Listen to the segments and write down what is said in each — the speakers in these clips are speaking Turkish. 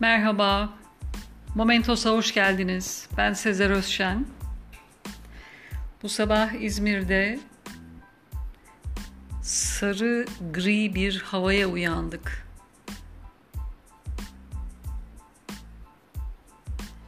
Merhaba. Momentos'a hoş geldiniz. Ben Sezer Özşen. Bu sabah İzmir'de sarı gri bir havaya uyandık.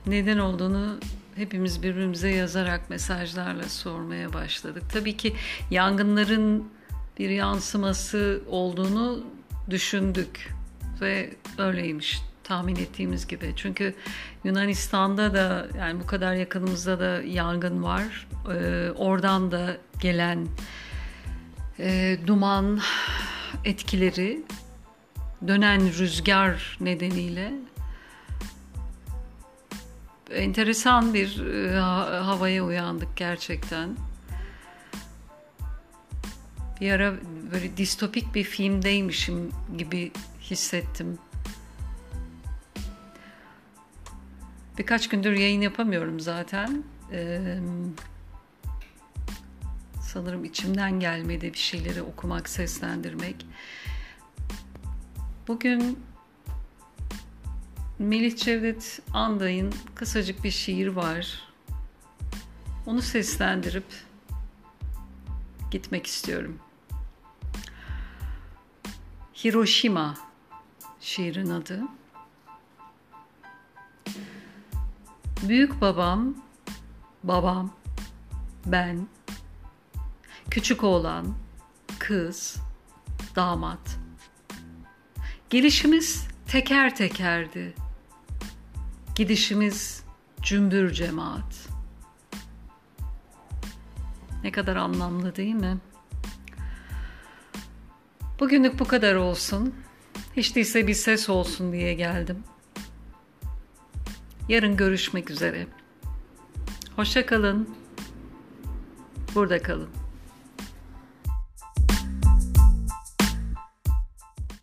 Neden olduğunu hepimiz birbirimize yazarak mesajlarla sormaya başladık. Tabii ki yangınların bir yansıması olduğunu düşündük ve öyleymiş tahmin ettiğimiz gibi. Çünkü Yunanistan'da da yani bu kadar yakınımızda da yangın var. Ee, oradan da gelen e, duman etkileri dönen rüzgar nedeniyle enteresan bir e, havaya uyandık gerçekten. Bir ara böyle distopik bir filmdeymişim gibi hissettim. Birkaç gündür yayın yapamıyorum zaten. Sanırım içimden gelmedi bir şeyleri okumak, seslendirmek. Bugün Melih Cevdet Anday'ın kısacık bir şiir var. Onu seslendirip gitmek istiyorum. Hiroşima şiirin adı. Büyük babam, babam, ben, küçük oğlan, kız, damat. Gelişimiz teker tekerdi. Gidişimiz cümbür cemaat. Ne kadar anlamlı değil mi? Bugünlük bu kadar olsun. Hiç değilse bir ses olsun diye geldim. Yarın görüşmek üzere. Hoşça kalın. Burada kalın.